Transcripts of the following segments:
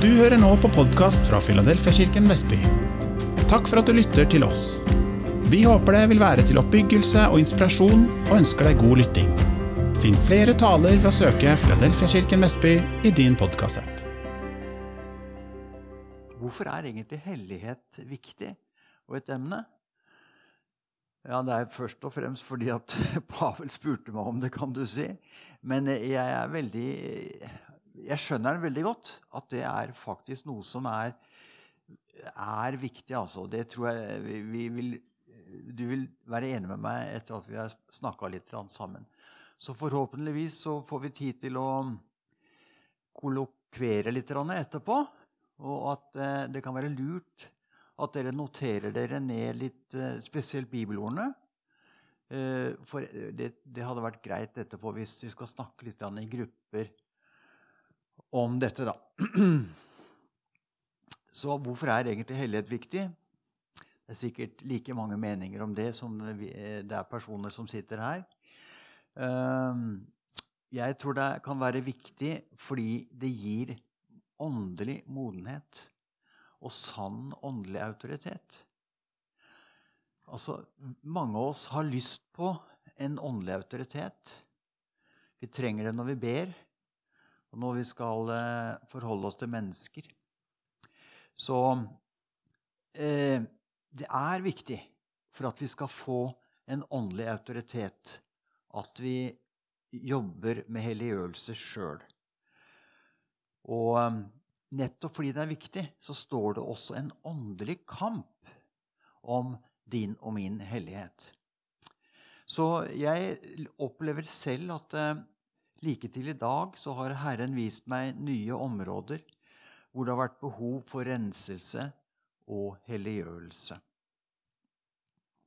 Du hører nå på podkast fra Filadelfiakirken Vestby. Takk for at du lytter til oss. Vi håper det vil være til oppbyggelse og inspirasjon, og ønsker deg god lytting. Finn flere taler ved å søke Filadelfiakirken Vestby i din podkastapp. Hvorfor er egentlig hellighet viktig og et emne? Ja, Det er først og fremst fordi at Pavel spurte meg om det, kan du si. Men jeg er veldig jeg skjønner den veldig godt. At det er faktisk noe som er, er viktig. Altså. Det tror jeg vi, vi vil, Du vil være enig med meg etter at vi har snakka litt sammen. Så forhåpentligvis så får vi tid til å kollokvere litt etterpå. Og at eh, det kan være lurt at dere noterer dere ned litt eh, spesielt bibelordene. Eh, for det, det, hadde vært greit etterpå hvis vi skal snakke litt i grupper om dette, da. Så hvorfor er egentlig hellighet viktig? Det er sikkert like mange meninger om det som det er personer som sitter her. Ehm, jeg tror det kan være viktig fordi det gir åndelig modenhet og sann åndelig autoritet. Altså, mange av oss har lyst på en åndelig autoritet. Vi trenger det når vi ber og når vi skal eh, forholde oss til mennesker. Så eh, det er viktig for at vi skal få en åndelig autoritet, at vi jobber med helliggjørelse sjøl. Og eh, nettopp fordi det er viktig, så står det også en åndelig kamp om din og min hellighet. Så jeg opplever selv at eh, Like til i dag så har Herren vist meg nye områder hvor det har vært behov for renselse og helliggjørelse.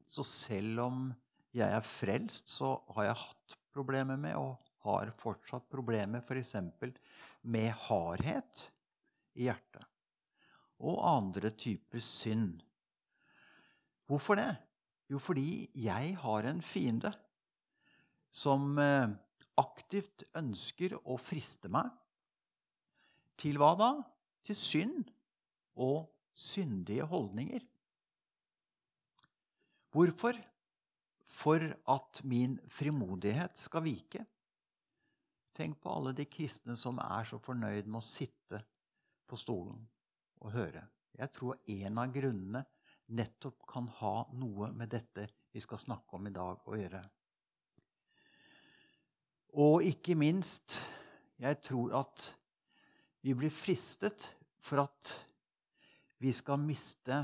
Så selv om jeg er frelst, så har jeg hatt problemer med, og har fortsatt problemer f.eks. med hardhet i hjertet. Og andre typer synd. Hvorfor det? Jo, fordi jeg har en fiende som eh, aktivt ønsker å friste meg. Til hva da? Til synd og syndige holdninger. Hvorfor? For at min frimodighet skal vike. Tenk på alle de kristne som er så fornøyd med å sitte på stolen og høre. Jeg tror en av grunnene nettopp kan ha noe med dette vi skal snakke om i dag, å gjøre. Og ikke minst jeg tror at vi blir fristet for at vi skal miste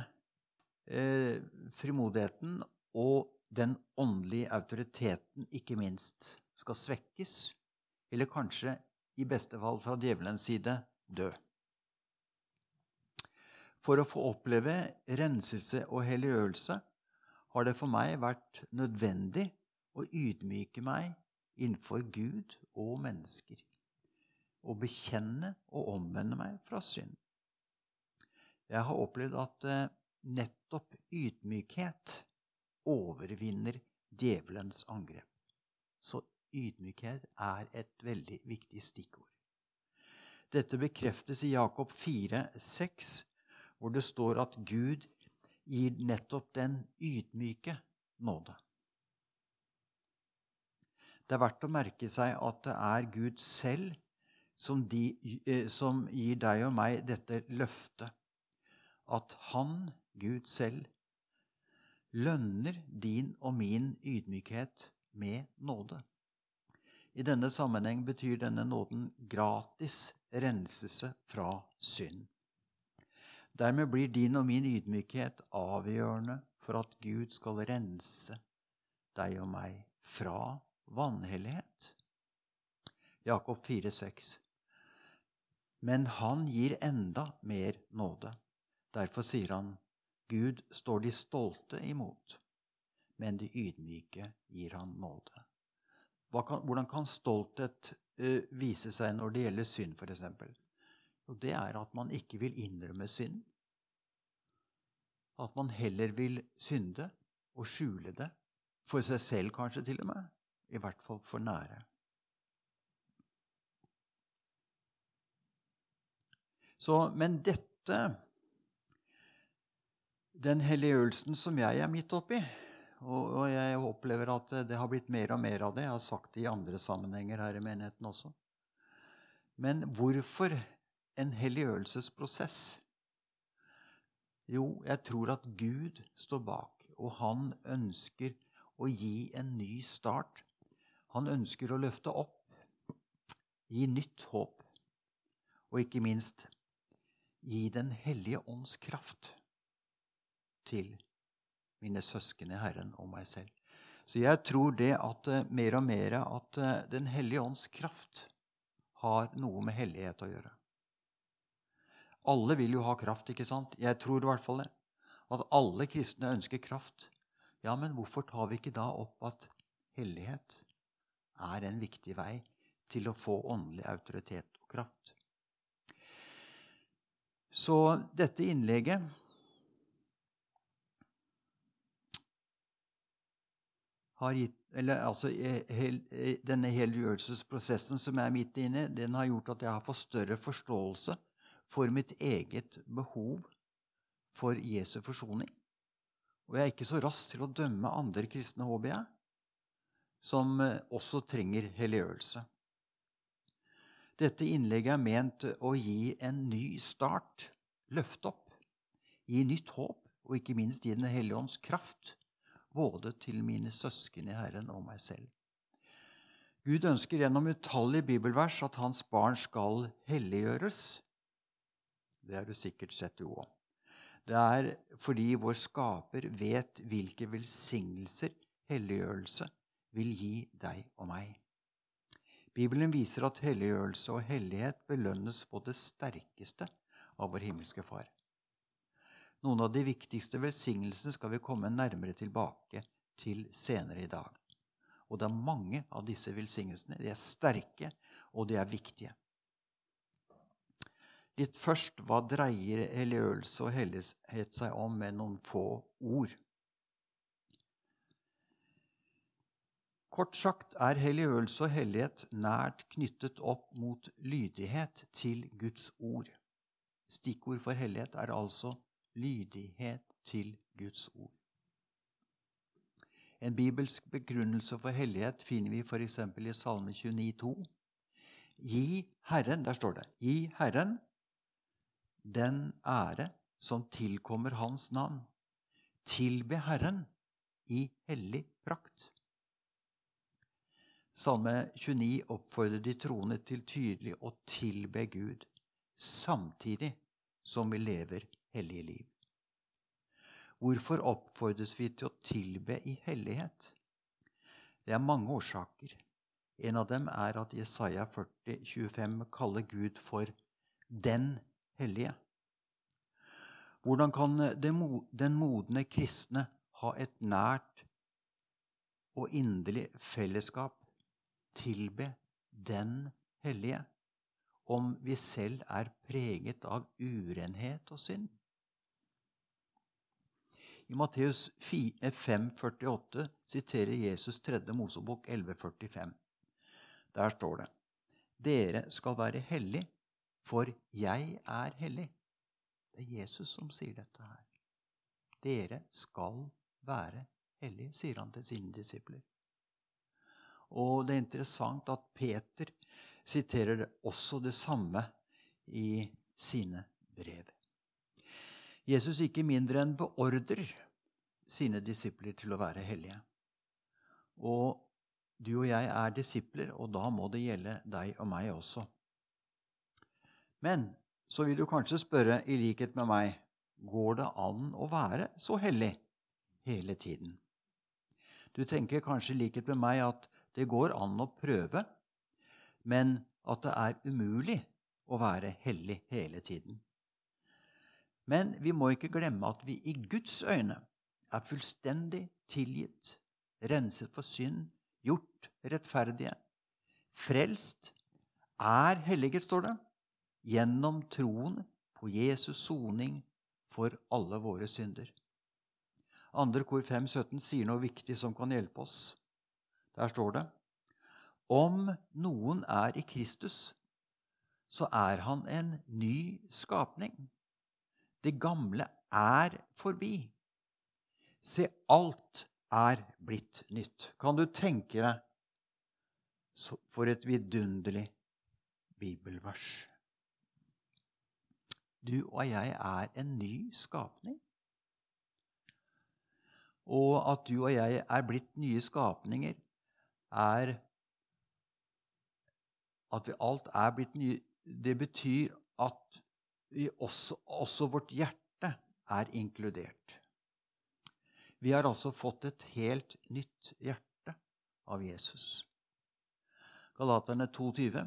eh, frimodigheten, og den åndelige autoriteten, ikke minst, skal svekkes. Eller kanskje, i beste fall fra djevelens side, dø. For å få oppleve renselse og helliggjørelse har det for meg vært nødvendig å ydmyke meg innenfor Gud og mennesker. Å bekjenne og omvende meg fra synd. Jeg har opplevd at eh, nettopp ydmykhet overvinner djevelens angrep. Så ydmykhet er et veldig viktig stikkord. Dette bekreftes i Jakob 4, 6, hvor det står at Gud gir nettopp den ydmyke nåde. Det er verdt å merke seg at det er Gud selv som, de, eh, som gir deg og meg dette løftet. At Han, Gud selv, lønner din og min ydmykhet med nåde. I denne sammenheng betyr denne nåden gratis renselse fra synd. Dermed blir din og min ydmykhet avgjørende for at Gud skal rense deg og meg fra vanhellighet. Jakob 4,6. Men han gir enda mer nåde. Derfor sier han, Gud står de stolte imot, men de ydmyke gir han nåde. Kan, hvordan kan stolthet uh, vise seg når det gjelder synd, f.eks.? Det er at man ikke vil innrømme synd. At man heller vil synde og skjule det. For seg selv, kanskje, til og med i hvert fall for nære. Så, men dette Den helliggjørelsen som jeg er midt oppi, og, og jeg opplever at det har blitt mer og mer av det. Jeg har sagt det i andre sammenhenger her i menigheten også. Men hvorfor en helliggjørelsesprosess? Jo, jeg tror at Gud står bak, og han ønsker å gi en ny start. Han ønsker å løfte opp, gi nytt håp, og ikke minst gi Den hellige ånds kraft til mine søsken i Herren og meg selv. Så jeg tror det at uh, mer og mer at uh, Den hellige ånds kraft har noe med hellighet å gjøre. Alle vil jo ha kraft, ikke sant? Jeg tror i hvert fall det. At alle kristne ønsker kraft. Ja, men hvorfor tar vi ikke da opp at hellighet er en viktig vei til å få åndelig autoritet og kraft? Så dette innlegget har gitt eller altså, eh, eh, Denne helgjørelsesprosessen som jeg er midt inne i, har gjort at jeg har fått større forståelse for mitt eget behov for Jesu forsoning. Og jeg er ikke så rask til å dømme andre kristne, håper jeg, som eh, også trenger helliggjørelse. Dette innlegget er ment å gi en ny start, løfte opp, gi nytt håp og ikke minst gi Den hellige ånds kraft både til mine søsken i Herren og meg selv. Gud ønsker gjennom utallige bibelvers at hans barn skal helliggjøres. Det har du sikkert sett, jo òg. Det er fordi vår skaper vet hvilke velsignelser helliggjørelse vil gi deg og meg. Bibelen viser at helliggjørelse og hellighet belønnes på det sterkeste av vår himmelske Far. Noen av de viktigste velsignelsene skal vi komme nærmere tilbake til senere i dag. Og det er mange av disse velsignelsene. De er sterke, og de er viktige. Litt først hva dreier helliggjørelse og hellighet seg om med noen få ord? Kort sagt er helliggjørelse og hellighet nært knyttet opp mot lydighet til Guds ord. Stikkord for hellighet er altså lydighet til Guds ord. En bibelsk begrunnelse for hellighet finner vi f.eks. i Salme 29, 29,2. Gi Herren, der står det, gi Herren den ære som tilkommer Hans navn. Tilbe Herren i hellig prakt. Salme 29 oppfordrer de troende til tydelig å tilbe Gud, samtidig som vi lever hellige liv. Hvorfor oppfordres vi til å tilbe i hellighet? Det er mange årsaker. En av dem er at Jesaja 40, 25 kaller Gud for den hellige. Hvordan kan den modne kristne ha et nært og inderlig fellesskap, tilbe den hellige, om vi selv er preget av urenhet og synd? I Matteus 5,48 eh, siterer Jesus 3. Mosebok 11,45. Der står det:" Dere skal være hellige, for jeg er hellig. Det er Jesus som sier dette her. Dere skal være hellige, sier han til sine disipler. Og det er interessant at Peter siterer også det samme i sine brev. Jesus ikke mindre enn beordrer sine disipler til å være hellige. Og du og jeg er disipler, og da må det gjelde deg og meg også. Men så vil du kanskje spørre, i likhet med meg, går det an å være så hellig hele tiden? Du tenker kanskje i likhet med meg at det går an å prøve, men at det er umulig å være hellig hele tiden. Men vi må ikke glemme at vi i Guds øyne er fullstendig tilgitt, renset for synd, gjort rettferdige, frelst, er helliget, står det, gjennom troen på Jesus soning for alle våre synder. Andre kor 5.17 sier noe viktig som kan hjelpe oss. Der står det om noen er i Kristus, så er han en ny skapning. Det gamle er forbi. Se, alt er blitt nytt. Kan du tenke deg for et vidunderlig bibelvers. Du og jeg er en ny skapning. Og at du og jeg er blitt nye skapninger, er At alt er blitt nye Det betyr at også, også vårt hjerte er inkludert. Vi har altså fått et helt nytt hjerte av Jesus. Galaterne 2,20.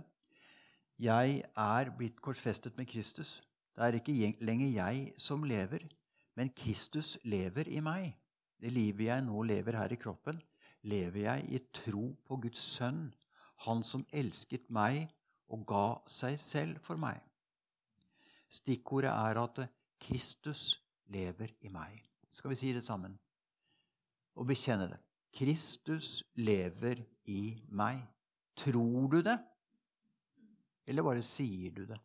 Jeg er blitt korsfestet med Kristus. Det er ikke lenger jeg som lever, men Kristus lever i meg. Det livet jeg nå lever her i kroppen, lever jeg i tro på Guds sønn, han som elsket meg og ga seg selv for meg. Stikkordet er at Kristus lever i meg. Skal vi si det sammen og bekjenne det? Kristus lever i meg. Tror du det, eller bare sier du det?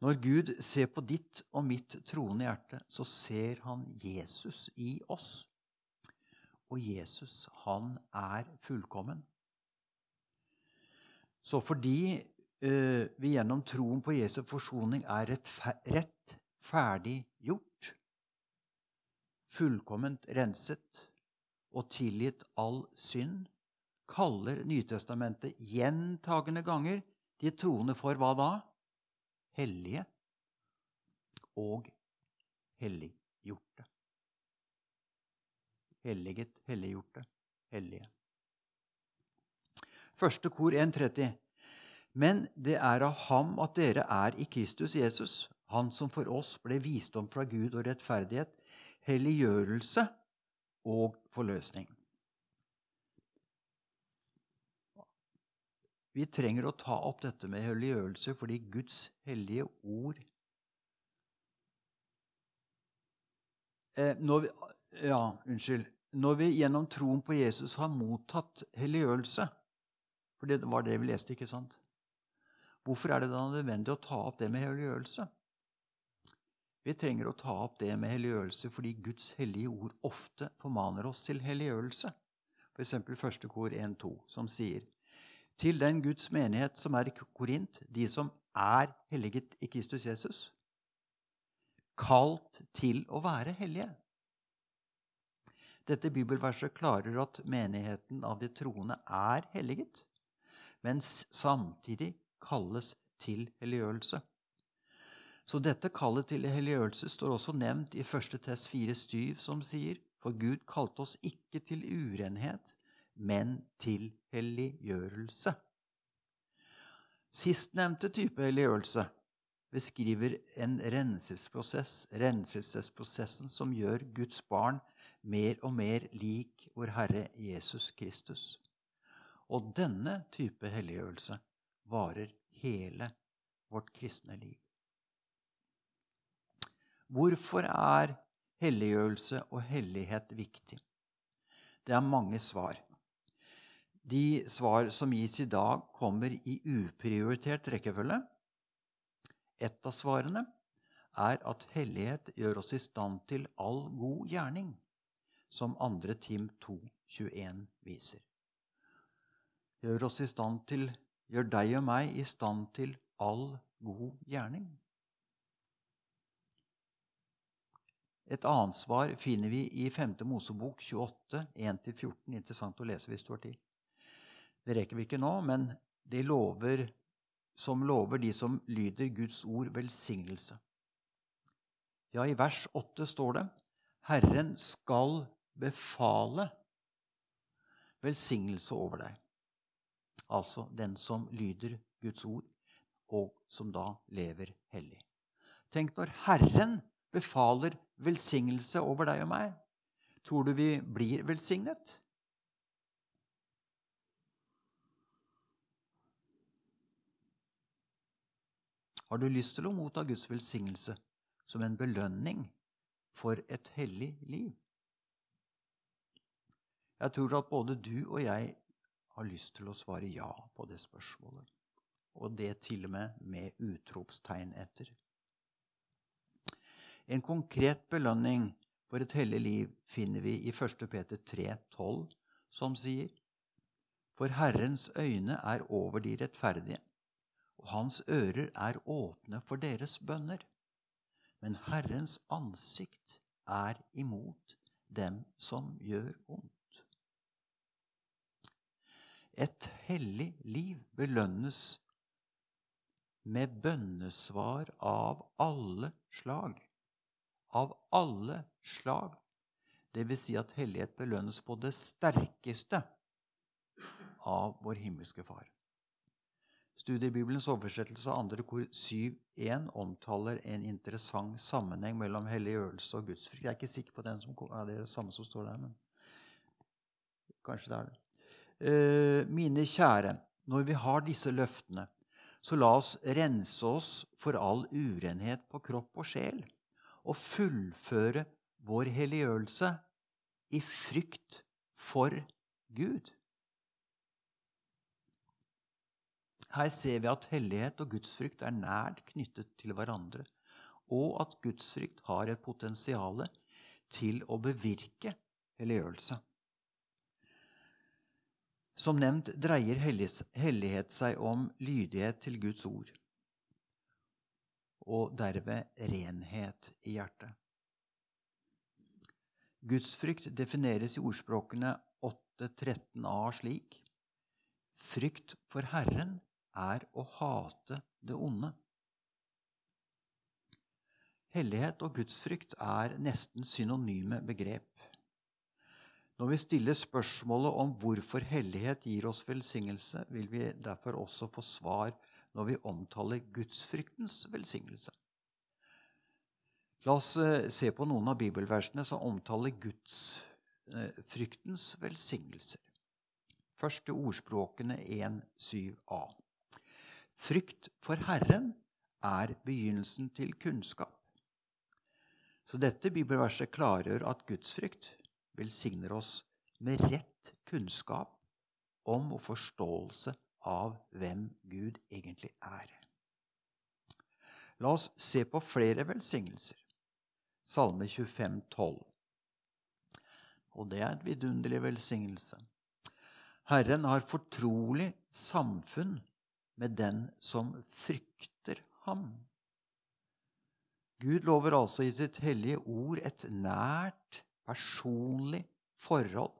Når Gud ser på ditt og mitt troende hjerte, så ser han Jesus i oss. Og Jesus, han er fullkommen. Så fordi uh, vi gjennom troen på Jesu forsoning er rett, rett ferdig gjort, fullkomment renset, og tilgitt all synd, kaller Nytestamentet gjentagende ganger de troende for hva da? Hellige og helliggjorte. Helliget, helliggjorte, hellige. Første kor 1.30. Men det er av ham at dere er i Kristus Jesus, han som for oss ble visdom fra Gud og rettferdighet, helliggjørelse og forløsning. Vi trenger å ta opp dette med helliggjørelse fordi Guds hellige ord eh, når vi, Ja, unnskyld. Når vi gjennom troen på Jesus har mottatt helliggjørelse For det var det vi leste, ikke sant? Hvorfor er det da nødvendig å ta opp det med helliggjørelse? Vi trenger å ta opp det med helliggjørelse fordi Guds hellige ord ofte formaner oss til helliggjørelse. F.eks. første kor 1-2, som sier til den Guds menighet som er i Korint, de som er helliget i Kristus Jesus, kalt til å være hellige. Dette bibelverset klarer at menigheten av de troende er helliget, mens samtidig kalles til helliggjørelse. Så dette kallet til helliggjørelse står også nevnt i 1. Tess 4 styv, som sier For Gud kalte oss ikke til urenhet, men til helliggjørelse. Sistnevnte type helliggjørelse beskriver en renselsesprosess, renselsesprosessen som gjør Guds barn mer og mer lik vår Herre Jesus Kristus. Og denne type helliggjørelse varer hele vårt kristne liv. Hvorfor er helliggjørelse og hellighet viktig? Det er mange svar. De svar som gis i dag, kommer i uprioritert rekkefølge. Et av svarene er at hellighet gjør oss i stand til all god gjerning, som 2. Tim 2, 21 viser. Gjør til, gjør deg og meg i stand til all god gjerning. Et annet svar finner vi i 5. Mosebok 28, 1-14. Interessant å lese hvis du har tid. Det rekker vi ikke nå, men de lover som lover de som lyder Guds ord, velsignelse. Ja, i vers 8 står det Herren skal befale velsignelse over deg. Altså den som lyder Guds ord, og som da lever hellig. Tenk når Herren befaler velsignelse over deg og meg. Tror du vi blir velsignet? Har du lyst til å motta Guds velsignelse som en belønning for et hellig liv? Jeg tror at både du og jeg har lyst til å svare ja på det spørsmålet. Og det til og med med utropstegn etter. En konkret belønning for et hellig liv finner vi i 1. Peter 3,12, som sier For Herrens øyne er over de rettferdige, og hans ører er åpne for deres bønner. Men Herrens ansikt er imot dem som gjør ondt. Et hellig liv belønnes med bønnesvar av alle slag av alle slag. Det vil si at hellighet belønnes på det sterkeste av vår himmelske Far. Studiebibelens oversettelse av andre kor 7.1 omtaler en interessant sammenheng mellom helliggjørelse og gudsfrykt. Jeg er ikke sikker på den som, ja, det er det samme som står der, men kanskje det er det. Uh, mine kjære, når vi har disse løftene, så la oss rense oss for all urenhet på kropp og sjel og fullføre vår helliggjørelse i frykt for Gud. Her ser vi at hellighet og gudsfrykt er nært knyttet til hverandre, og at gudsfrykt har et potensial til å bevirke helliggjørelse. Som nevnt dreier hellighet seg om lydighet til Guds ord og derved renhet i hjertet. Gudsfrykt defineres i ordspråkene 8.13a slik Frykt for Herren er å hate det onde. Hellighet og gudsfrykt er nesten synonyme begrep. Når vi stiller spørsmålet om hvorfor hellighet gir oss velsignelse, vil vi derfor også få svar når vi omtaler gudsfryktens velsignelse. La oss eh, se på noen av bibelversene som omtaler gudsfryktens velsignelser. Først til ordspråkene 1.7a. Frykt for Herren er begynnelsen til kunnskap. Så dette bibelverset klargjør at gudsfrykt velsigner oss med rett kunnskap om og forståelse av hvem Gud egentlig er. La oss se på flere velsignelser. Salme 25, 12. Og det er en vidunderlig velsignelse. Herren har fortrolig samfunn med den som frykter ham. Gud lover altså i sitt hellige ord et nært, personlig forhold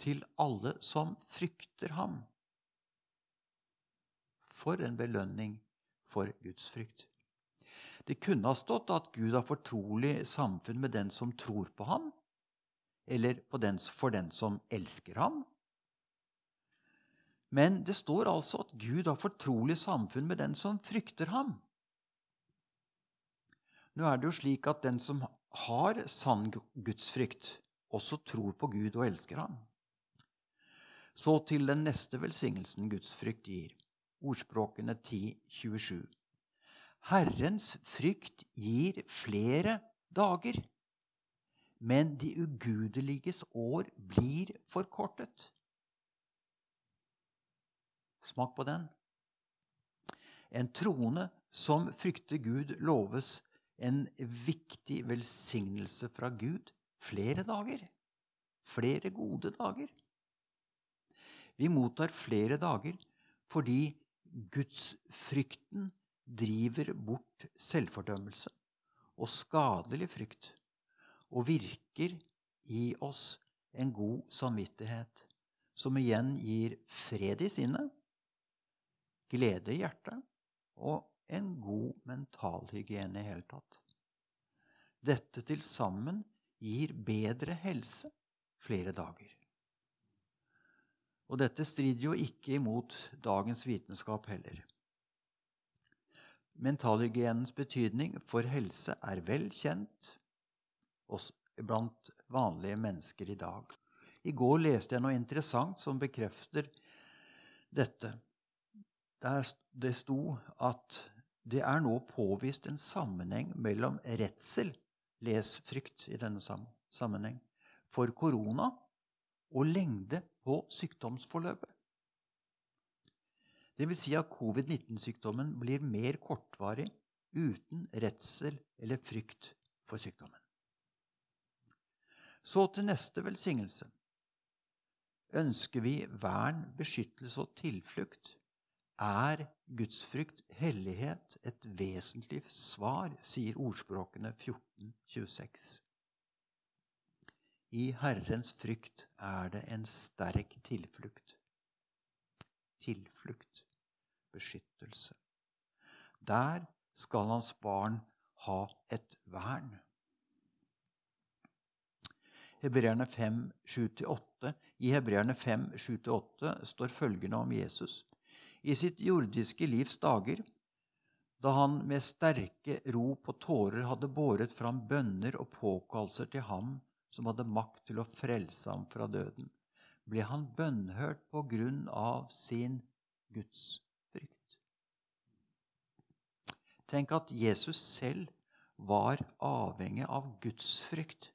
til alle som frykter ham for en belønning for Guds frykt. Det kunne ha stått at Gud har fortrolig samfunn med den som tror på ham, eller den, for den som elsker ham. Men det står altså at Gud har fortrolig samfunn med den som frykter ham. Nå er det jo slik at den som har sann gudsfrykt, også tror på Gud og elsker ham. Så til den neste velsignelsen gudsfrykt gir ordspråkene 10, 27. Herrens frykt gir flere dager, men de ugudeliges år blir forkortet. Smak på den. En troende som frykter Gud, loves en viktig velsignelse fra Gud flere dager. Flere gode dager. Vi mottar flere dager fordi Gudsfrykten driver bort selvfordømmelse og skadelig frykt og virker i oss en god samvittighet, som igjen gir fred i sinnet, glede i hjertet og en god mentalhygiene i hele tatt. Dette til sammen gir bedre helse flere dager. Og dette strider jo ikke imot dagens vitenskap heller. Mentalhygienens betydning for helse er vel kjent blant vanlige mennesker i dag. I går leste jeg noe interessant som bekrefter dette. Der det sto at det er nå påvist en sammenheng mellom redsel, les frykt i denne sammenheng, for korona og lengde på sykdomsforløpet. Det vil Si at covid-19-sykdommen blir mer kortvarig uten redsel eller frykt for sykdommen. Så til neste velsignelse. Ønsker vi vern, beskyttelse og tilflukt, er gudsfrykt, hellighet, et vesentlig svar, sier ordspråkene 1426. I Herrens frykt er det en sterk tilflukt. Tilflukt, beskyttelse. Der skal hans barn ha et vern. Hebreerne 5, 7-8. I Hebreerne 5, 7-8 står følgende om Jesus. I sitt jordiske livs dager, da han med sterke rop og tårer hadde båret fram bønner og påkallelser til ham som hadde makt til å frelse ham fra døden, ble han bønnhørt på grunn av sin gudsfrykt. Tenk at Jesus selv var avhengig av gudsfrykt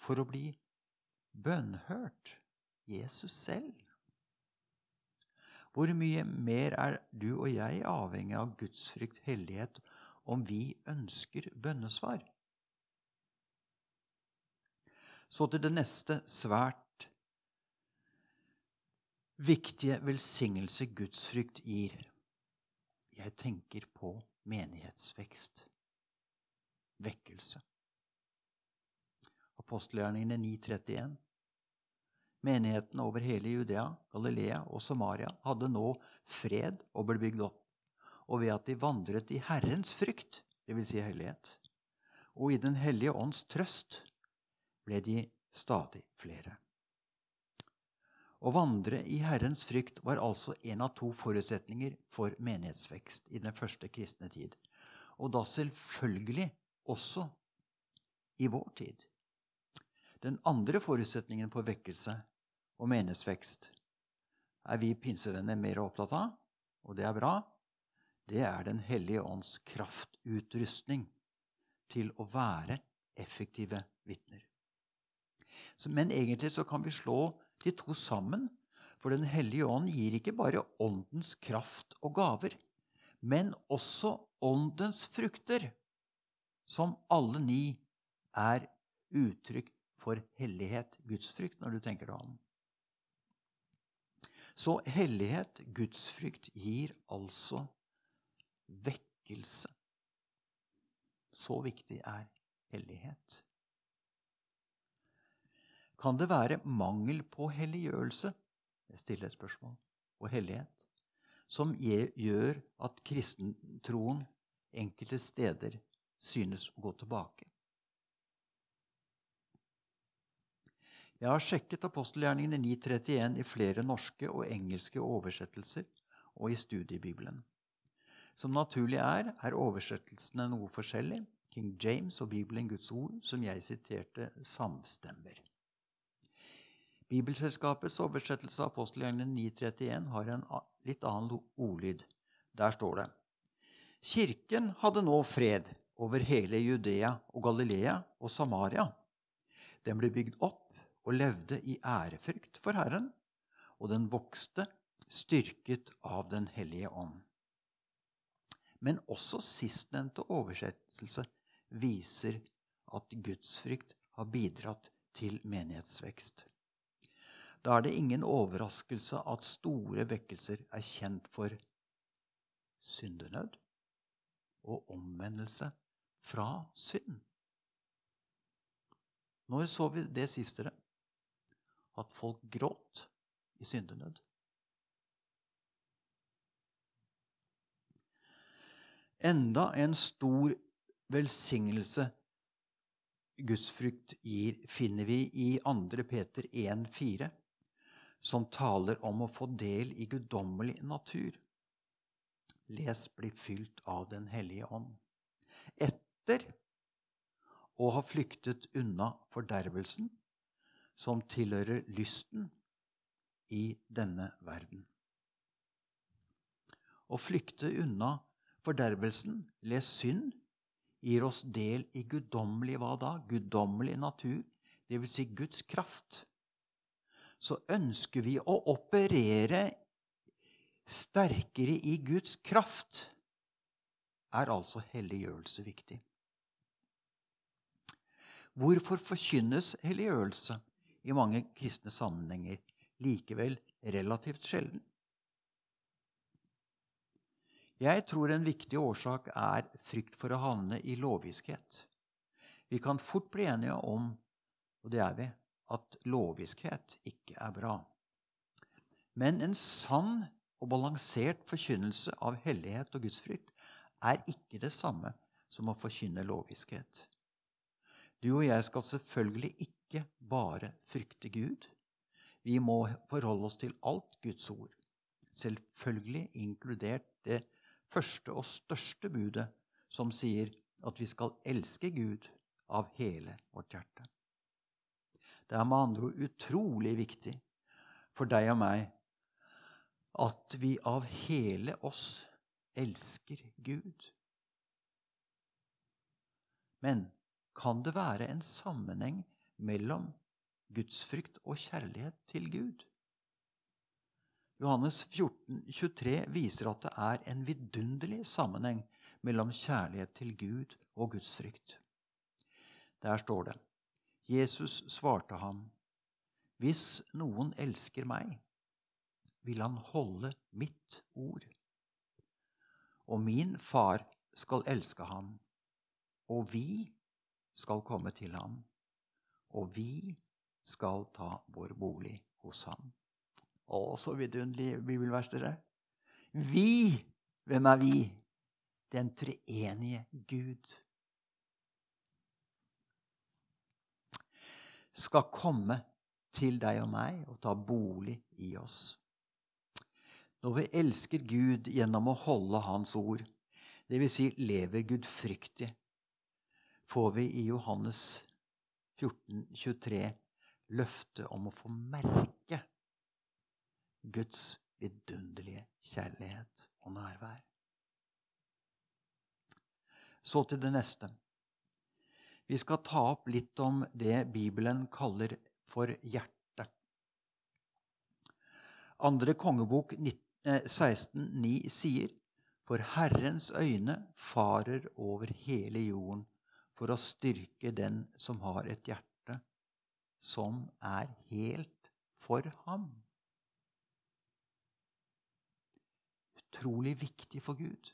for å bli bønnhørt. Jesus selv. Hvor mye mer er du og jeg avhengig av gudsfrykt, hellighet, om vi ønsker bønnesvar? Så til det neste svært viktige velsignelse gudsfrykt gir. Jeg tenker på menighetsvekst. Vekkelse apostelgjerningene 9.31. Menigheten over hele Judea, Galilea og Samaria hadde nå fred og ble bygd opp. Og ved at de vandret i Herrens frykt, dvs. Si hellighet, og i Den hellige ånds trøst, ble de stadig flere. Å vandre i Herrens frykt var altså en av to forutsetninger for menighetsvekst i den første kristne tid, og da selvfølgelig også i vår tid. Den andre forutsetningen for vekkelse og menighetsvekst er vi pinsevenner mer opptatt av, og det er bra. Det er Den hellige ånds kraftutrustning til å være effektive vitner. Men egentlig så kan vi slå de to sammen, for Den hellige ånd gir ikke bare åndens kraft og gaver, men også åndens frukter, som alle ni er uttrykk for hellighet, gudsfrykt, når du tenker deg om. Så hellighet, gudsfrykt, gir altså vekkelse. Så viktig er hellighet. Kan det være mangel på helliggjørelse jeg stiller et spørsmål, og hellighet, som gjør at kristentroen enkelte steder synes å gå tilbake? Jeg har sjekket apostelgjerningene 9.31 i flere norske og engelske oversettelser og i studiebibelen. Som naturlig er, er oversettelsene noe forskjellig. King James og Bibelen Guds ord, som jeg siterte, samstemmer. Bibelselskapets oversettelse av apostelgjerningene 9.31 har en litt annen ordlyd. Der står det Kirken hadde nå fred over hele Judea og Galilea og Samaria. Den ble bygd opp og levde i ærefrykt for Herren, og den vokste, styrket av Den hellige ånd. Men også sistnevnte oversettelse viser at gudsfrykt har bidratt til menighetsvekst. Da er det ingen overraskelse at store vekkelser er kjent for syndenød og omvendelse fra synd. Når så vi det sistere? At folk gråt i syndenød. Enda en stor velsignelse gudsfrykt gir, finner vi i 2. Peter 1,4, som taler om å få del i guddommelig natur. Les bli fylt av Den hellige ånd. Etter å ha flyktet unna fordervelsen som tilhører lysten i denne verden. Å flykte unna fordervelsen, les synd, gir oss del i guddommelig hva da? Guddommelig natur, dvs. Si Guds kraft. Så ønsker vi å operere sterkere i Guds kraft, er altså helliggjørelse viktig. Hvorfor forkynnes helliggjørelse i mange kristne sammenhenger likevel relativt sjelden? Jeg tror en viktig årsak er frykt for å havne i lovviskhet. Vi kan fort bli enige om, og det er vi, at lovviskhet ikke er bra. Men en sann og balansert forkynnelse av hellighet og gudsfrykt er ikke det samme som å forkynne lovviskhet. Du og jeg skal selvfølgelig ikke bare frykte Gud. Vi må forholde oss til alt Guds ord, selvfølgelig inkludert det første og største budet, som sier at vi skal elske Gud av hele vårt hjerte. Det er med andre ord utrolig viktig for deg og meg at vi av hele oss elsker Gud. Men kan det være en sammenheng mellom gudsfrykt og kjærlighet til Gud? Johannes 14, 23 viser at det er en vidunderlig sammenheng mellom kjærlighet til Gud og gudsfrykt. Der står det Jesus svarte ham, Hvis noen elsker meg, vil han holde mitt ord. Og min far skal elske ham, og vi skal komme til ham, og vi skal ta vår bolig hos ham. Å, så vidunderlig bibelvers, dere. Vi! Hvem er vi? Den treenige Gud. Skal komme til deg og meg og ta bolig i oss. Når vi elsker Gud gjennom å holde Hans ord, dvs. Si lever gudfryktig, får vi i Johannes 14, 23 løftet om å få merke Guds vidunderlige kjærlighet og nærvær. Så til det neste. Vi skal ta opp litt om det Bibelen kaller for hjerte. Andre kongebok 16,9 eh, sier For Herrens øyne farer over hele jorden for å styrke den som har et hjerte som er helt for ham. utrolig viktig for Gud.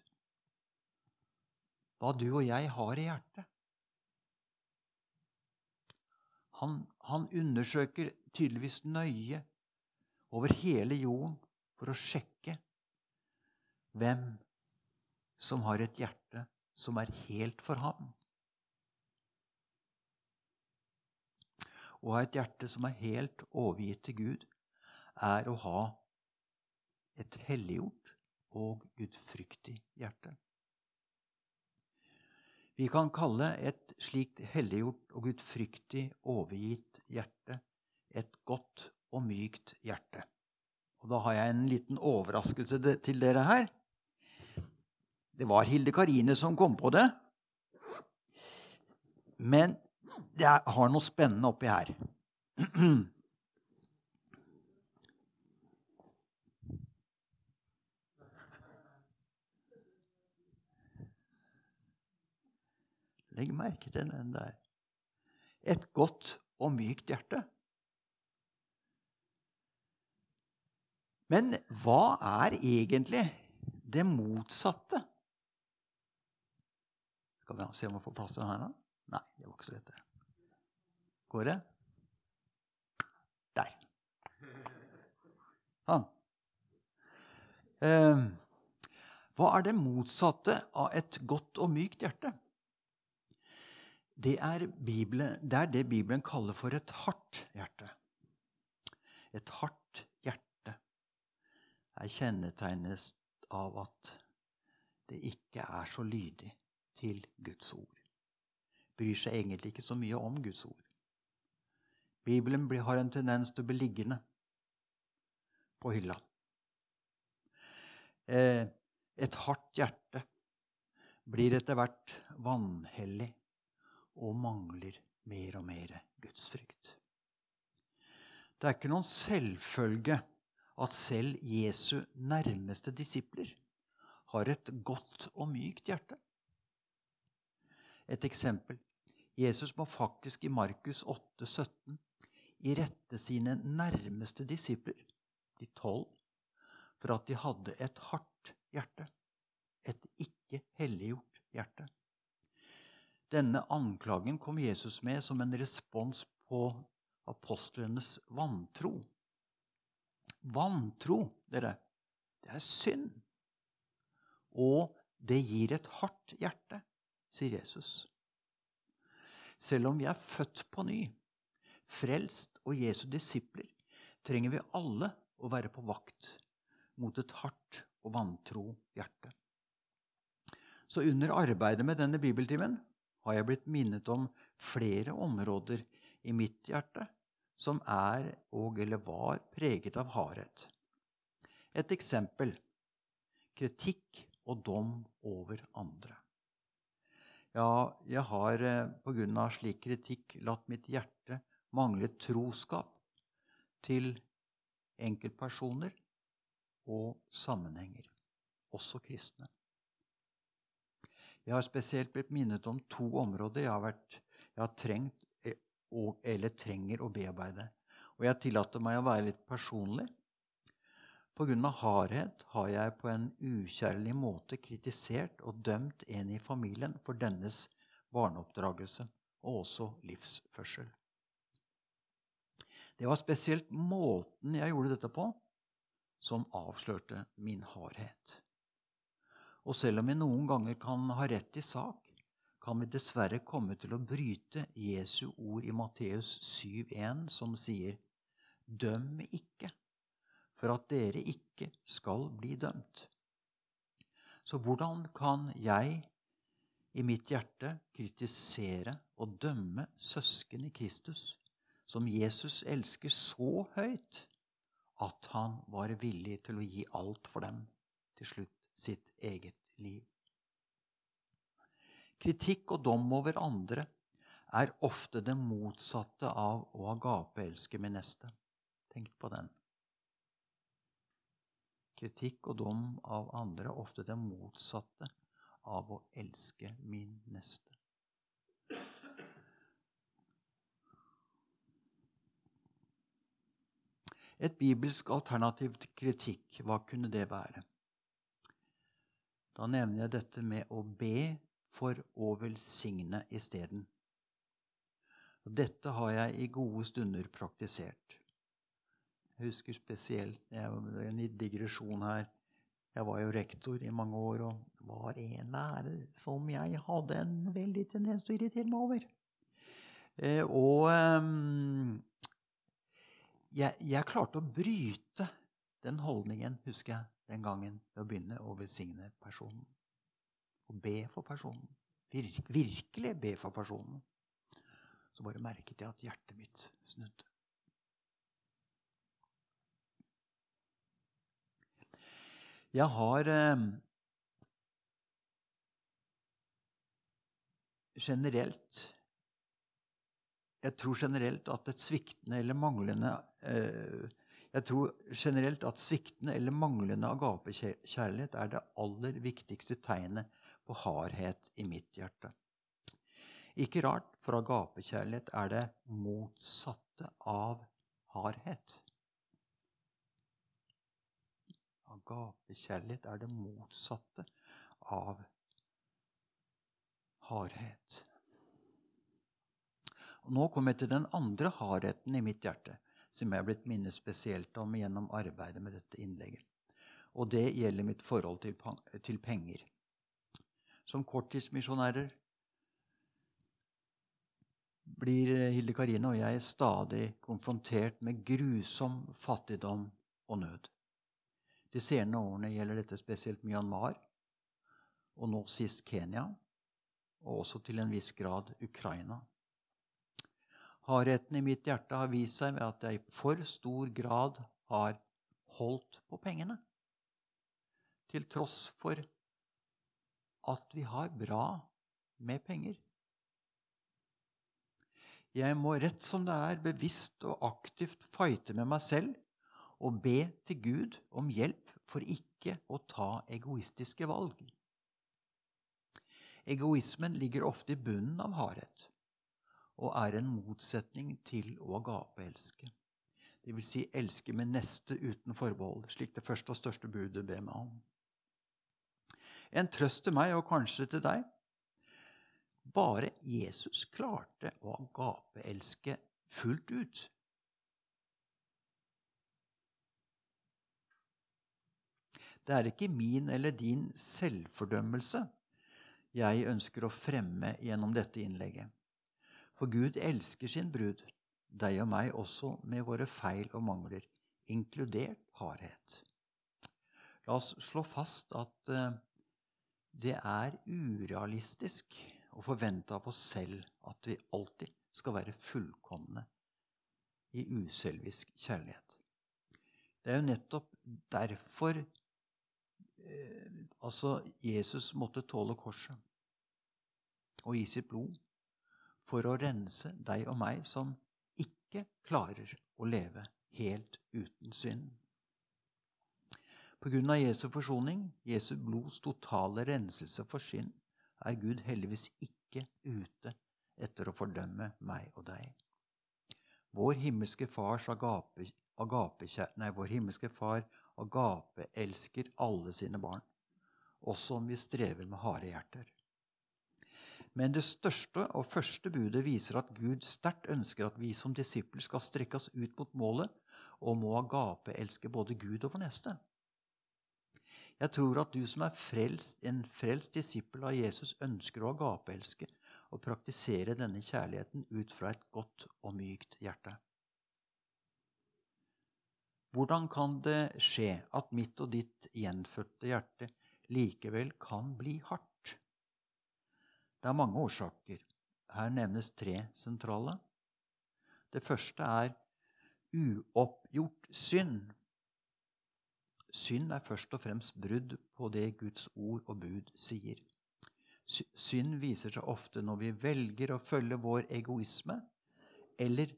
Hva du og jeg har i hjertet. Han, han undersøker tydeligvis nøye over hele jorden for å sjekke hvem som har et hjerte som er helt for ham. Å ha et hjerte som er helt overgitt til Gud, er å ha et helliggjort og gudfryktig hjerte. Vi kan kalle et slikt helliggjort og gudfryktig overgitt hjerte et godt og mykt hjerte. Og Da har jeg en liten overraskelse til dere her. Det var Hilde Karine som kom på det. Men det har noe spennende oppi her. Legg merke til den der. Et godt og mykt hjerte. Men hva er egentlig det motsatte? Skal vi se om vi får plass til den her, da? Nei, det var ikke så lett. Går det? Der. Sånn. Eh, hva er det motsatte av et godt og mykt hjerte? det er, Bibelen, det er det Bibelen kaller for et hardt hjerte. Et hardt hjerte er kjennetegnet av at det ikke er så lydig til Guds ord. Bryr seg egentlig ikke så mye om Guds ord. Bibelen har en tendens til å bli liggende på hylla. Eh, et hardt hjerte blir etter hvert vanhellig og mangler mer og mer gudsfrykt. Det er ikke noen selvfølge at selv Jesu nærmeste disipler har et godt og mykt hjerte. Et eksempel. Jesus må faktisk i Markus 8, 17, irette sine nærmeste disipler, de tolv, for at de hadde et hardt hjerte, et ikke helliggjort hjerte. Denne anklagen kom Jesus med som en respons på apostlenes vantro. Vantro, dere, det er synd. Og det gir et hardt hjerte, sier Jesus. Selv om vi er født på ny, frelst og Jesu disipler, trenger vi alle å være på vakt mot et hardt og vantro hjerte. Så under arbeidet med denne bibeltimen har jeg blitt minnet om flere områder i mitt hjerte som er og eller var preget av hardhet. Et eksempel kritikk og dom over andre. Ja, jeg har eh, på grunn av slik kritikk latt mitt hjerte mangle troskap til enkeltpersoner og sammenhenger, også kristne. Jeg har spesielt blitt minnet om to områder jeg har, vært, jeg har trengt og, eller trenger å bearbeide. Og jeg tillater meg å være litt personlig. På grunn av hardhet har jeg på en ukjærlig måte kritisert og dømt en i familien for dennes barneoppdragelse og også livsførsel. Det var spesielt måten jeg gjorde dette på, som avslørte min hardhet. Og selv om vi noen ganger kan ha rett i sak, kan vi dessverre komme til å bryte Jesu ord i Matteus 7,1, som sier:" Døm ikke, for at dere ikke skal bli dømt. Så hvordan kan jeg i mitt hjerte kritisere og dømme søsken i Kristus, som Jesus elsker så høyt at han var villig til å gi alt for dem, til slutt sitt eget liv? Kritikk og dom over andre er ofte det motsatte av å agapeelske min neste. Tenk på den. Kritikk og dom av andre er ofte det motsatte av å elske min neste. Et bibelsk alternativ til kritikk, hva kunne det være? Da nevner jeg dette med å be for å velsigne isteden. Dette har jeg i gode stunder praktisert. Jeg husker spesielt En digresjon her. Jeg var jo rektor i mange år, og var en lærer som jeg hadde en veldig tendens til å irritere meg over. Eh, og um, jeg, jeg, klarte å bryte den holdningen, husker jeg, den gangen ved å begynne å velsigne personen. Og be for personen. Virk, virkelig be for personen. Så bare merket jeg at hjertet mitt snudde. Jeg har eh, generelt Jeg tror generelt at et sviktende eller manglende eh, Jeg tror generelt at sviktende eller manglende agapekjærlighet er det aller viktigste tegnet på hardhet i mitt hjerte. Ikke rart, for agapekjærlighet er det motsatte av hardhet. Agapekjærlighet er det motsatte av hardhet. Og nå kommer jeg til den andre hardheten i mitt hjerte, som jeg er blitt minnet spesielt om gjennom arbeidet med dette innlegget. Og det gjelder mitt forhold til, til penger. Som korttidsmisjonærer blir Hilde Karine og jeg stadig konfrontert med grusom fattigdom og nød. De senere årene gjelder dette spesielt Myanmar, og nå sist Kenya, og også til en viss grad Ukraina. Hardheten i mitt hjerte har vist seg ved at jeg i for stor grad har holdt på pengene. Til tross for at vi har bra med penger. Jeg må rett som det er bevisst og aktivt fighte med meg selv og be til Gud om hjelp for ikke å ta egoistiske valg. Egoismen ligger ofte i bunnen av hardhet og er en motsetning til å agapeelske. Det vil si elske med neste uten forbehold, slik det første og største budet ber meg om. En trøst til meg, og kanskje til deg. Bare Jesus klarte å agapeelske fullt ut. Det er ikke min eller din selvfordømmelse jeg ønsker å fremme gjennom dette innlegget. For Gud elsker sin brud, deg og meg også med våre feil og mangler, inkludert hardhet. La oss slå fast at uh, det er urealistisk å forvente av oss selv at vi alltid skal være fullkomne i uselvisk kjærlighet. Det er jo nettopp derfor eh, altså Jesus måtte tåle korset og gi sitt blod for å rense deg og meg som ikke klarer å leve helt uten synd. På grunn av Jesu forsoning, Jesu blods totale renselse for synd, er Gud heldigvis ikke ute etter å fordømme meg og deg. Vår himmelske fars agape, agape, nei, vår himmelske far agape elsker alle sine barn, også om vi strever med harde hjerter. Men det største og første budet viser at Gud sterkt ønsker at vi som disipler skal strekke oss ut mot målet og må agape elske både Gud og vår neste. Jeg tror at du som er frelst, en frelst disippel av Jesus, ønsker å agapeelske og praktisere denne kjærligheten ut fra et godt og mykt hjerte. Hvordan kan det skje at mitt og ditt gjenfødte hjerte likevel kan bli hardt? Det er mange årsaker. Her nevnes tre sentrale. Det første er uoppgjort synd. Synd er først og fremst brudd på det Guds ord og bud sier. Synd viser seg ofte når vi velger å følge vår egoisme eller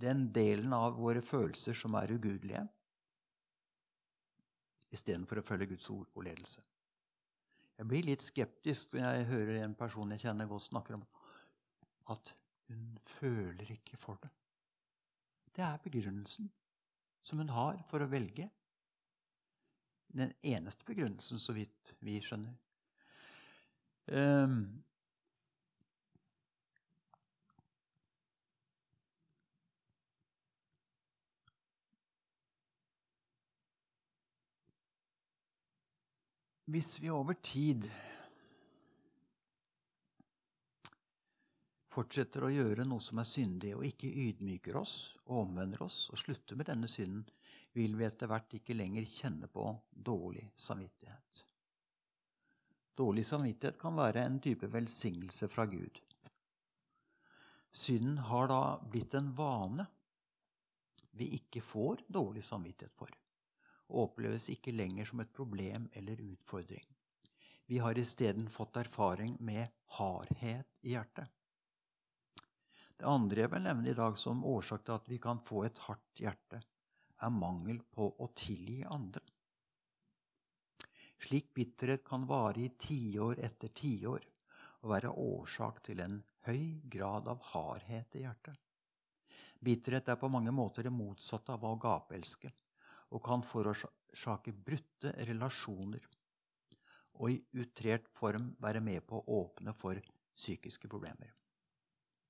den delen av våre følelser som er ugudelige, istedenfor å følge Guds ord og ledelse. Jeg blir litt skeptisk når jeg hører en person jeg kjenner godt snakker om at hun føler ikke for det. Det er begrunnelsen som hun har for å velge. Den eneste begrunnelsen, så vidt vi skjønner. Um, Hvis vi over tid fortsetter å gjøre noe som er syndig, og ikke ydmyker oss og omvender oss og slutter med denne synden, vil vi etter hvert ikke lenger kjenne på dårlig samvittighet. Dårlig samvittighet kan være en type velsignelse fra Gud. Synden har da blitt en vane vi ikke får dårlig samvittighet for og oppleves ikke lenger som et problem eller utfordring. Vi har isteden fått erfaring med hardhet i hjertet. Det andre jeg vil nevne i dag som årsak til at vi kan få et hardt hjerte, er mangel på å tilgi andre. Slik bitterhet kan vare i tiår etter tiår og være årsak til en høy grad av hardhet i hjertet. Bitterhet er på mange måter det motsatte av å gapelske og kan forårsake brutte relasjoner og i utrert form være med på å åpne for psykiske problemer.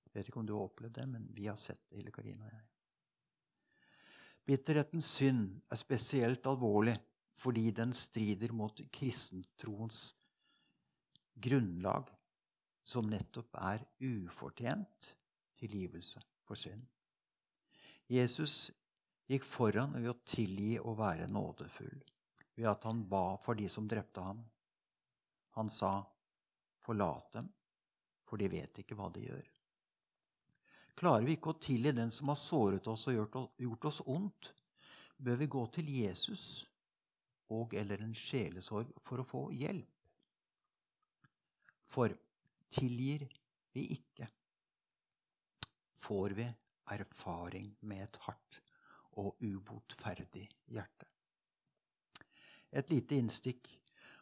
Jeg vet ikke om du har opplevd det, men vi har sett det, Hille Karine og jeg. Bitterhetens synd er spesielt alvorlig fordi den strider mot kristentroens grunnlag, som nettopp er ufortjent tilgivelse for synd. Jesus gikk foran ved å tilgi og være nådefull, ved at han ba for de som drepte ham. Han sa, Forlat dem, for de vet ikke hva de gjør. Klarer vi ikke å tilgi den som har såret oss og gjort oss ondt, bør vi gå til Jesus og eller en sjelesorg for å få hjelp. For tilgir vi ikke, får vi erfaring med et hardt og ubotferdig hjerte. Et lite innstikk.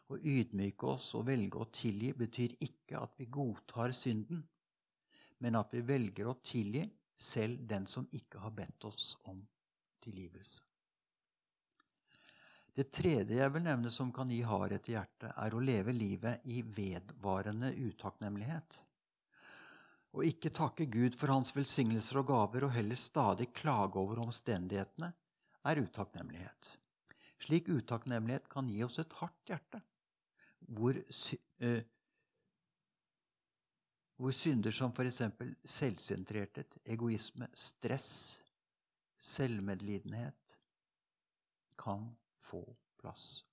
Å ydmyke oss og velge å tilgi betyr ikke at vi godtar synden, men at vi velger å tilgi selv den som ikke har bedt oss om tilgivelse. Det tredje jeg vil nevne som kan gi hardhet i hjertet, er å leve livet i vedvarende utakknemlighet. Å ikke takke Gud for hans velsignelser og gaver, og heller stadig klage over omstendighetene, er utakknemlighet. Slik utakknemlighet kan gi oss et hardt hjerte, hvor, uh, hvor synder som f.eks. selvsentrerthet, egoisme, stress, selvmedlidenhet kan få plass.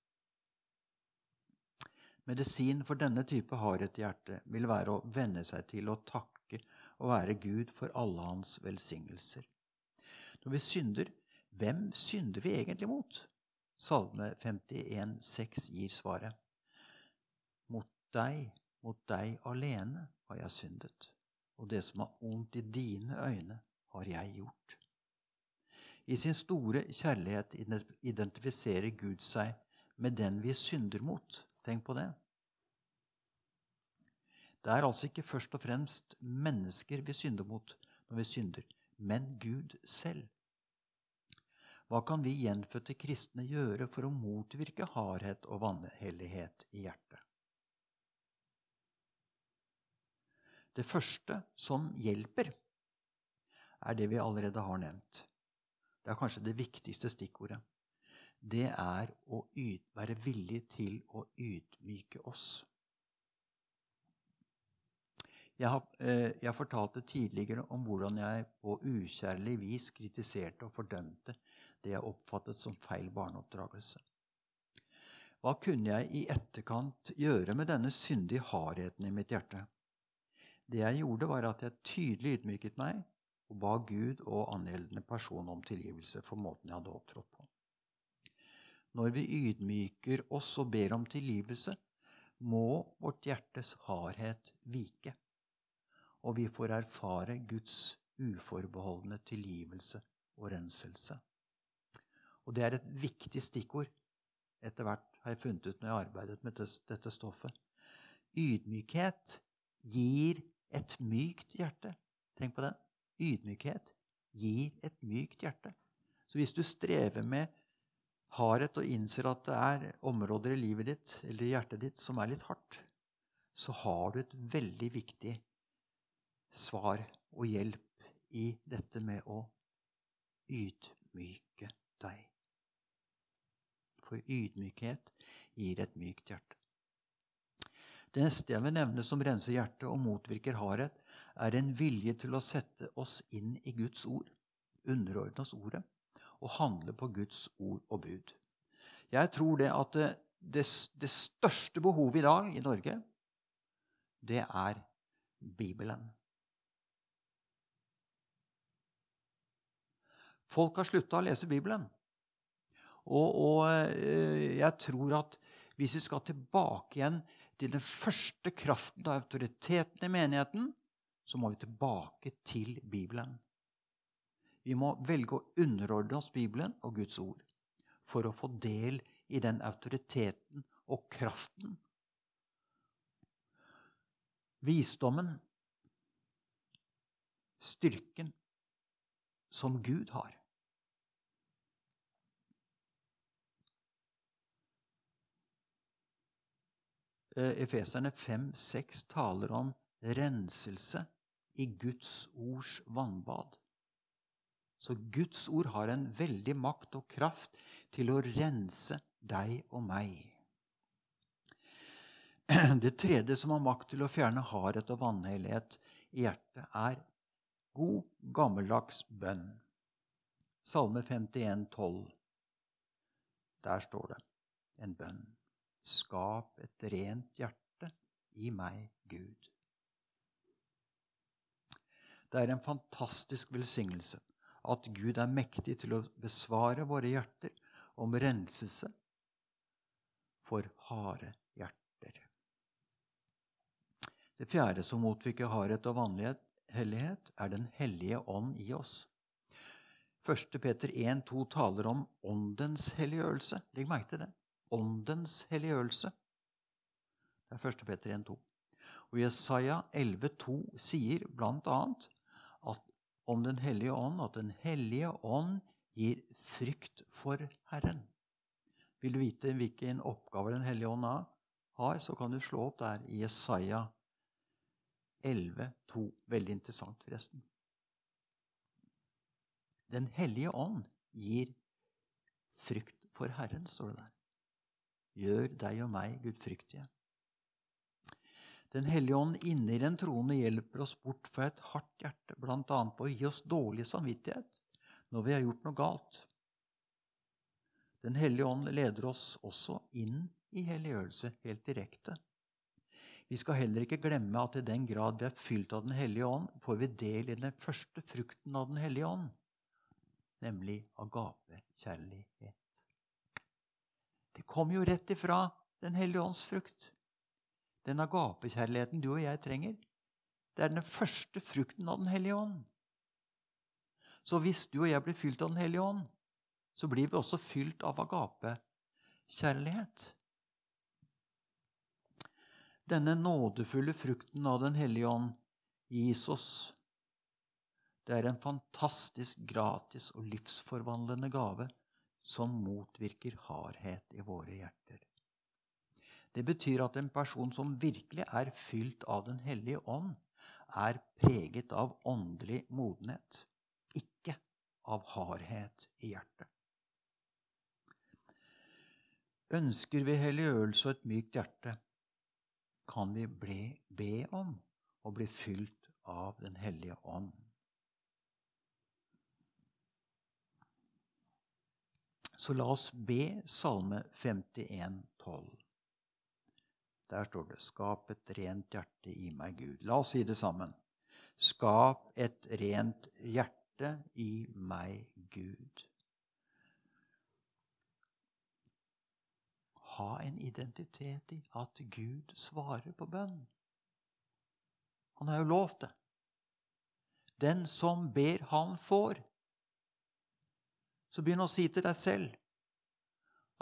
Medisin for denne type hardhet i hjertet vil være å venne seg til å takke og være Gud for alle hans velsignelser. Når vi synder, hvem synder vi egentlig mot? Salme 51, 6 gir svaret. Mot deg, mot deg alene har jeg syndet, og det som er ondt i dine øyne, har jeg gjort. I sin store kjærlighet identifiserer Gud seg med den vi synder mot. Tenk på det. Det er altså ikke først og fremst mennesker vi synder mot når vi synder, men Gud selv. Hva kan vi gjenfødte kristne gjøre for å motvirke hardhet og vanhellighet i hjertet? Det første som hjelper, er det vi allerede har nevnt. Det er kanskje det viktigste stikkordet. Det er å være villig til å ydmyke oss. Jeg, har, eh, jeg fortalte tidligere om hvordan jeg på ukjærlig vis kritiserte og fordømte det jeg oppfattet som feil barneoppdragelse. Hva kunne jeg i etterkant gjøre med denne syndige hardheten i mitt hjerte? Det jeg gjorde, var at jeg tydelig ydmyket meg og ba Gud og angjeldende person om tilgivelse for måten jeg hadde opptrådt på. Når vi ydmyker oss og ber om tilgivelse, må vårt hjertes hardhet vike, og vi får erfare Guds uforbeholdne tilgivelse og renselse. Og det er et viktig stikkord etter hvert har jeg funnet ut når jeg har arbeidet med dette stoffet. Ydmykhet gir et mykt hjerte. Tenk på den. Ydmykhet gir et mykt hjerte. Så hvis du strever med hardhet og innser at det er områder i livet ditt eller i hjertet ditt som er litt hardt, så har du et veldig viktig svar og hjelp i dette med å ydmyke deg. For ydmykhet gir et mykt hjerte. Det neste jeg vil nevne som renser hjertet og motvirker hardhet, er en vilje til å sette oss inn i Guds ord, underordne oss ordet, og handle på Guds ord og bud. Jeg tror det at det, det, det største behovet i dag i Norge, det er Bibelen. Folk har slutta å lese Bibelen. Og, og, eh, jeg tror at hvis vi skal tilbake igjen til den første kraften og autoriteten i menigheten, så må vi tilbake til Bibelen. Vi må velge å underordne oss Bibelen og Guds ord for å få del i den autoriteten og kraften. Visdommen, styrken, som Gud har. Efeserne 5-6 taler om renselse i Guds ords vannbad. Så Guds ord har en veldig makt og kraft til å rense deg og meg. Det tredje som har makt til å fjerne hardhet og vanhellighet i hjertet, er god, gammeldags bønn. Salme 51, 12. Der står det en bønn. Skap et rent hjerte i meg, Gud. Det er en fantastisk velsignelse at Gud er mektig til å besvare våre hjerter om renselse for harde hjerter. Det fjerde som motvirker hardhet og vanlighet, hellighet, er Den hellige ånd i oss. 1. Peter 1,2 taler om åndens helliggjørelse. Legg merke til det. Åndens helliggjørelse. Det er 1. Peter 1,2. Og Jesaja 11,2 sier bl.a. om Den hellige ånd at Den hellige ånd gir frykt for Herren. Vil du vite hvilken oppgave Den hellige ånd har, så kan du slå opp der i Jesaja 11,2. Veldig interessant, forresten. Den hellige ånd gir frykt for Herren, står det der. Gjør deg og meg gudfryktige. Den hellige ånd inni den troende hjelper oss bort fra et hardt hjerte, bl.a. på å gi oss dårlig samvittighet når vi har gjort noe galt. Den hellige ånd leder oss også inn i helliggjørelse helt direkte. Vi skal heller ikke glemme at i den grad vi er fylt av Den hellige ånd, får vi del i den første frukten av Den hellige ånd nemlig agapekjærlighet. Det kommer jo rett ifra Den hellige ånds frukt. Den agapekjærligheten du og jeg trenger, det er den første frukten av Den hellige ånd. Så hvis du og jeg blir fylt av Den hellige ånd, så blir vi også fylt av agapekjærlighet. Denne nådefulle frukten av Den hellige ånd gis oss det er en fantastisk gratis og livsforvandlende gave som motvirker hardhet i våre hjerter. Det betyr at en person som virkelig er fylt av Den hellige ånd, er preget av åndelig modenhet, ikke av hardhet i hjertet. Ønsker vi helliggjørelse og et mykt hjerte, kan vi bli, be om å bli fylt av Den hellige ånd. Så la oss be Salme 51, 12. Der står det 'Skap et rent hjerte i meg, Gud'. La oss si det sammen. Skap et rent hjerte i meg, Gud. Ha en identitet i at Gud svarer på bønn. Han har jo lovt det. Den som ber, han får så begynn å si til deg selv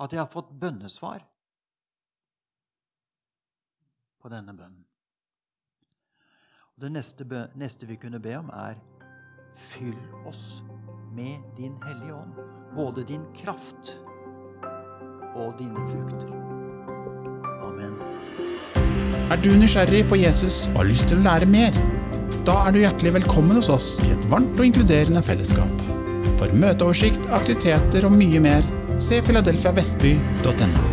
at jeg har fått bønnesvar på denne bønnen. Og det neste, neste vi kunne be om, er fyll oss med din Hellige Ånd. Både din kraft og dine frukter. Amen. Er du nysgjerrig på Jesus og har lyst til å lære mer? Da er du hjertelig velkommen hos oss i et varmt og inkluderende fellesskap. For møteoversikt, aktiviteter og mye mer, se filadelfiavestby.no.